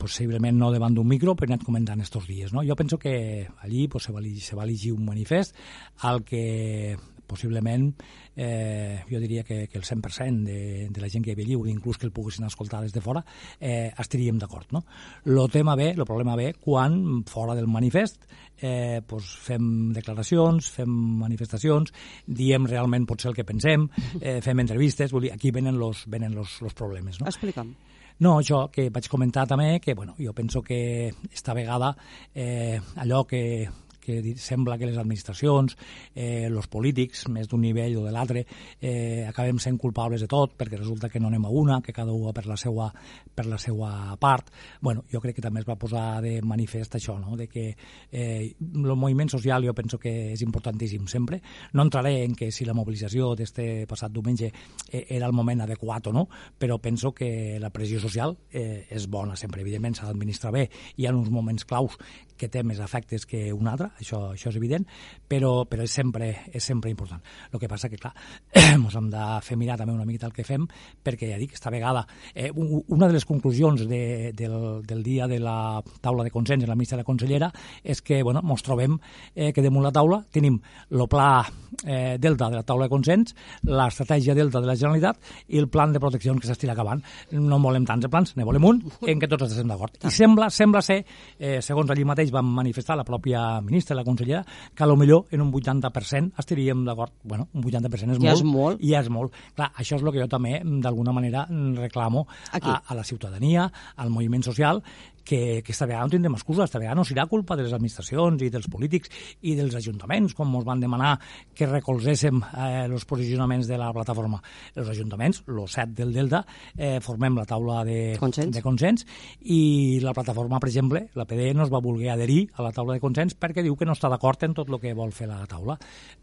possiblement no davant d'un micro, però he anat comentant estos dies. No? Jo penso que allí pues, se, va, se va elegir un manifest al que possiblement eh, jo diria que, que el 100% de, de la gent que hi havia lliure, inclús que el poguessin escoltar des de fora, eh, estaríem d'acord. No? Lo tema ve, el problema ve quan fora del manifest eh, pues fem declaracions, fem manifestacions, diem realment potser el que pensem, eh, fem entrevistes, vull dir, aquí venen los, venen los, los problemes. No? Explica'm. No, això que vaig comentar també, que bueno, jo penso que esta vegada eh, allò que que sembla que les administracions, eh, els polítics, més d'un nivell o de l'altre, eh, acabem sent culpables de tot, perquè resulta que no anem a una, que cada un per la seva, per la seva part. bueno, jo crec que també es va posar de manifest això, no? de que eh, el moviment social jo penso que és importantíssim sempre. No entraré en que si la mobilització d'este passat diumenge eh, era el moment adequat o no, però penso que la pressió social eh, és bona sempre. Evidentment s'ha d'administrar bé. Hi ha uns moments claus que té més efectes que un altre, això, això és evident, però, però és, sempre, és sempre important. El que passa que, clar, ens hem de fer mirar també una miqueta el que fem, perquè ja dic, esta vegada, eh, una de les conclusions de, del, del dia de la taula de consens en la ministra de la consellera és que, bueno, ens trobem eh, que damunt la taula tenim el pla eh, Delta de la taula de consens, l'estratègia Delta de la Generalitat i el plan de protecció que s'estira acabant. No volem tants plans, ne volem un en què tots estem d'acord. I sembla, sembla ser, eh, segons allí mateix van manifestar la pròpia ministra la consellera, que a lo millor en un 80% estaríem d'acord. Bueno, un 80% és ja molt. És molt. I és molt. Clar, això és el que jo també, d'alguna manera, reclamo a, a la ciutadania, al moviment social, que, que esta vegada no tindrem excusa, esta vegada no serà culpa de les administracions i dels polítics i dels ajuntaments, com ens van demanar que recolzéssim eh, els posicionaments de la plataforma. Els ajuntaments, els set del Delta, eh, formem la taula de consens. de consens i la plataforma, per exemple, la PDE no es va voler adherir a la taula de consens perquè diu que no està d'acord en tot el que vol fer la taula.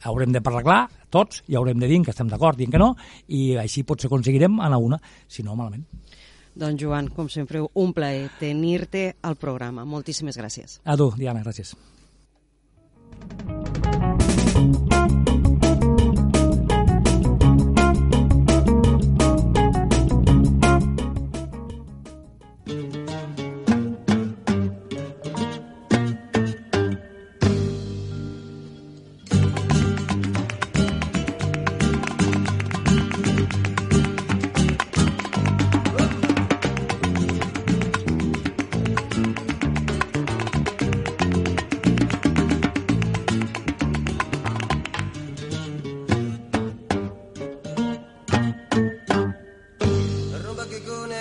Haurem de parlar clar, tots, i haurem de dir que estem d'acord i en que no, i així potser aconseguirem anar una, si no malament. Doncs Joan, com sempre, un plaer tenir-te al programa. Moltíssimes gràcies. A tu, Diana, gràcies. Sants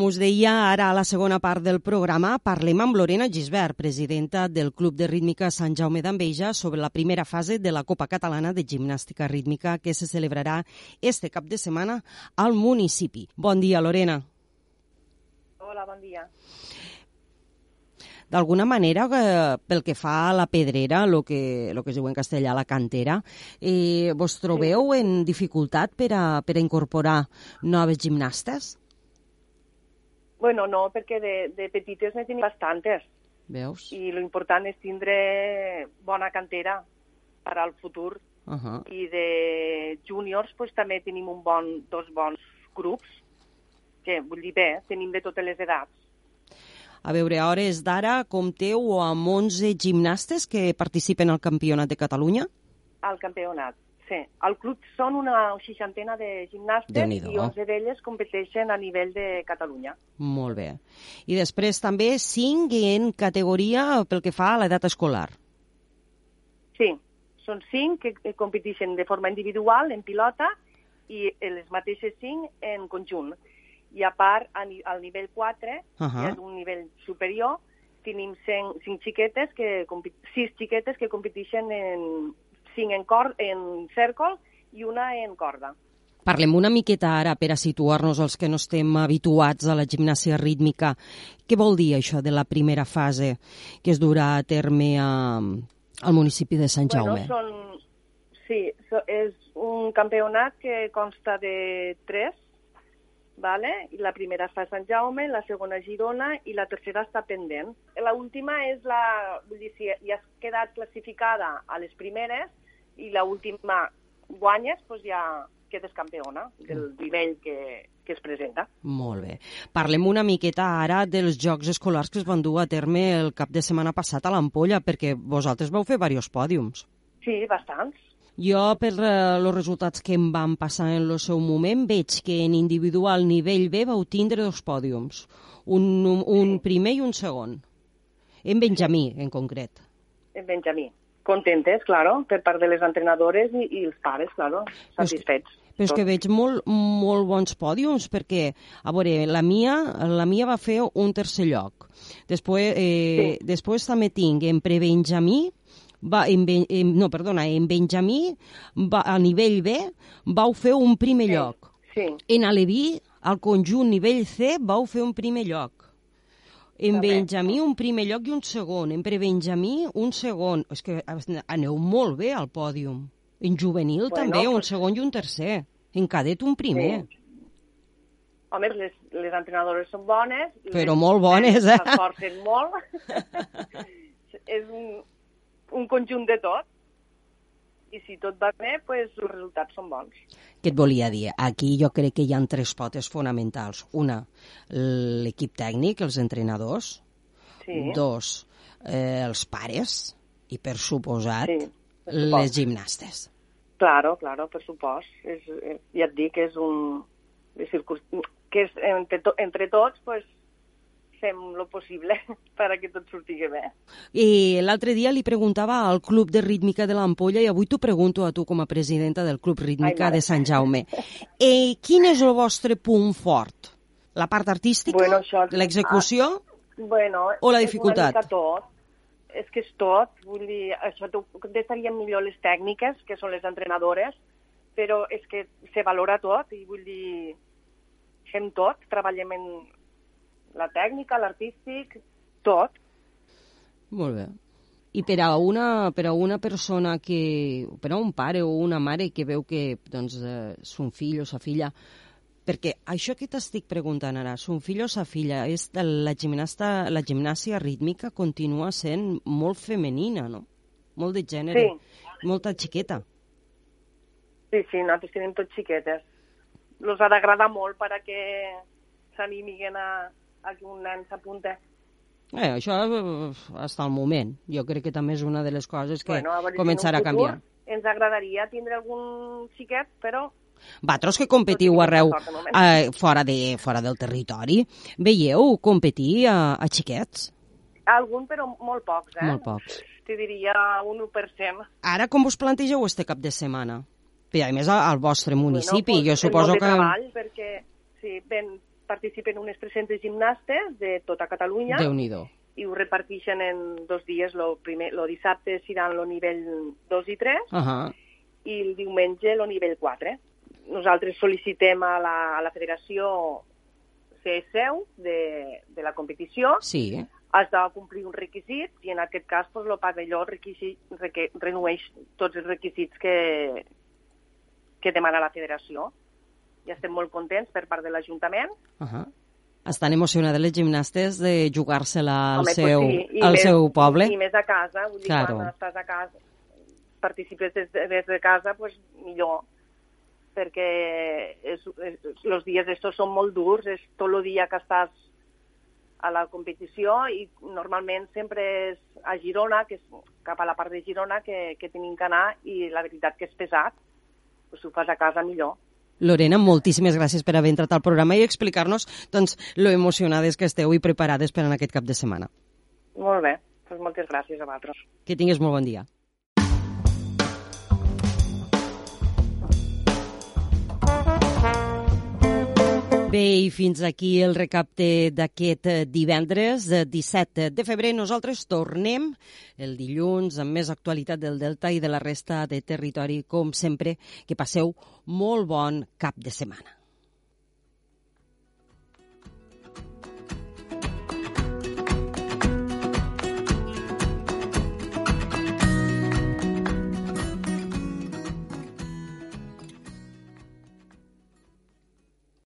Com us deia, ara a la segona part del programa parlem amb Lorena Gisbert, presidenta del Club de Rítmica Sant Jaume d'Enveja, sobre la primera fase de la Copa Catalana de Gimnàstica Rítmica que se celebrarà este cap de setmana al municipi. Bon dia, Lorena. Hola, bon dia. D'alguna manera, eh, pel que fa a la pedrera, el que, lo que es diu en castellà la cantera, eh, vos trobeu en dificultat per a, per a incorporar noves gimnastes? Bueno, no, perquè de, de petites ne tenim bastantes Veus? i lo important és tindre bona cantera per al futur. Uh -huh. I de júniors pues, també tenim un bon, dos bons grups, que vull dir bé, tenim de totes les edats. A veure, a hores d'ara compteu amb 11 gimnastes que participen al Campionat de Catalunya? al campionat. Sí, al club són una seixantena de gimnastes i 11 d'elles competeixen a nivell de Catalunya. Molt bé. I després també 5 en categoria pel que fa a l'edat escolar. Sí, són 5 que competeixen de forma individual en pilota i les mateixes 5 en conjunt. I a part, al nivell 4, Ahà. que és un nivell superior, tenim 5 xiquetes, que, 6 xiquetes que competeixen en 5 en, cor, en cèrcol i una en corda. Parlem una miqueta ara per a situar-nos els que no estem habituats a la gimnàsia rítmica. Què vol dir això de la primera fase que es durà a terme a, al municipi de Sant Jaume? Bueno, són, sí, so, és un campionat que consta de tres, vale? I la primera fa Sant Jaume, la segona a Girona i la tercera està pendent. La última és la... Vull dir, si ja has quedat classificada a les primeres i la última guanyes, doncs ja quedes campiona del nivell que, que es presenta. Molt bé. Parlem una miqueta ara dels Jocs Escolars que es van dur a terme el cap de setmana passat a l'Ampolla, perquè vosaltres vau fer diversos pòdiums. Sí, bastants. Jo, per els resultats que em van passar en el seu moment, veig que en individual nivell B vau tindre dos pòdiums, un, un, un primer i un segon. En Benjamí, en concret. En Benjamí. Contentes, claro, per part de les entrenadores i, i els pares, claro, satisfets. Però és que veig molt, molt bons pòdiums, perquè, a veure, la mia, la mia va fer un tercer lloc. Després, eh, sí. després també tinc en prebenjamí, va, en, en, no, perdona, en Benjamí, va, a nivell B, vau fer un primer Sí, lloc. sí. En Aleví, al conjunt nivell C, vau fer un primer lloc. En També. Benjamí un primer lloc i un segon. En Prebenjamí un segon. És que aneu molt bé al pòdium. En juvenil Bueno, també, un pues- segon i un tercer. En cadet un primer. Sí. Home, les, les entrenadores són bones. Però les molt bones, eh? S'esforcen molt. és un, un conjunt de tot. I si tot va bé, pues, els resultats són bons. Què et volia dir? Aquí jo crec que hi ha tres potes fonamentals. Una, l'equip tècnic, els entrenadors. Sí. Dos, eh, els pares. I, per suposat, Sí, per les supost. gimnastes. Claro, claro, per supost. És, eh, ja et dic que és un... que és, entre, to, entre tots pues, fem lo possible perquè tot surti bé. I l'altre dia li preguntava al Club de Rítmica de l'Ampolla i avui t'ho pregunto a tu com a presidenta del Club Rítmica Ai, de Sant Jaume. Eh, quin és el vostre punt fort? La part artística? Bueno, això- L'execució? Bueno, O la és dificultat? mica tot. És que és tot. Vull dir, això t'ho contestarien millor les tècniques, que són les entrenadores, però és que se valora tot i vull dir, fem tot, treballem en la tècnica, l'artístic, tot. Molt bé. I per a una, per a una persona que... per a un pare o una mare que veu que doncs, eh, son fill o sa filla perquè això que t'estic preguntant ara, son fill o sa filla, és de la, gimnasta, la gimnàsia rítmica continua sent molt femenina, no? Molt de gènere, molta xiqueta. Sí, sí, nosaltres tenim tots xiquetes. Els ha d'agradar molt perquè s'animiguen a, a que un nen s'apunta. Eh, això eh, hasta el moment. Jo crec que també és una de les coses que Bueno, a veure començarà a canviar. Ens agradaria tindre algun xiquet, però Vosaltres que competiu arreu eh, fora, de, fora del territori, veieu competir a, a xiquets? algun, però molt pocs, eh? Molt pocs. Te diria un 1%. Ara com us plantegeu este cap de setmana? Bé, a més, al, al vostre municipi, Bueno, jo pues, suposo molt de que... treball, perquè sí, ben, participen unes 300 gimnastes de tota Catalunya déu nhi i ho reparteixen en dos dies. Lo, primer, lo dissabte seran el nivell 2 i 3 Uh -huh. i el diumenge el nivell 4. Nosaltres sol·licitem a la, a la federació ser seu de, de la competició, Sí, has de complir uns requisits i en aquest cas pues, el pavelló requisit, reque, renueix tots els requisits que, que demana la federació. I estem molt contents per part de l'Ajuntament. uh -huh. estan emocionades les gimnastes de jugar-se-la al, Home, pues seu, sí, i al més- seu poble. I més a casa, vull dir, Claro. quan estàs a casa, participes des de, des de casa, pues, millor perquè els dies estos són molt durs, és tot el dia que estàs a la competició i normalment sempre és a Girona, que és cap a la part de Girona que, que tenim que anar i la veritat que és pesat, pues, si ho fas a casa millor. Lorena, moltíssimes gràcies per haver entrat al programa i explicar-nos doncs, lo emocionades que esteu i preparades per en aquest cap de setmana. Molt bé, pues moltes gràcies a vosaltres. Que tingues molt bon dia. Bé, i fins aquí el recapte d'aquest eh, divendres, eh, 17 de febrer. Nosaltres tornem el dilluns amb més actualitat del Delta i de la resta de territori. Com sempre, que passeu molt bon cap de setmana.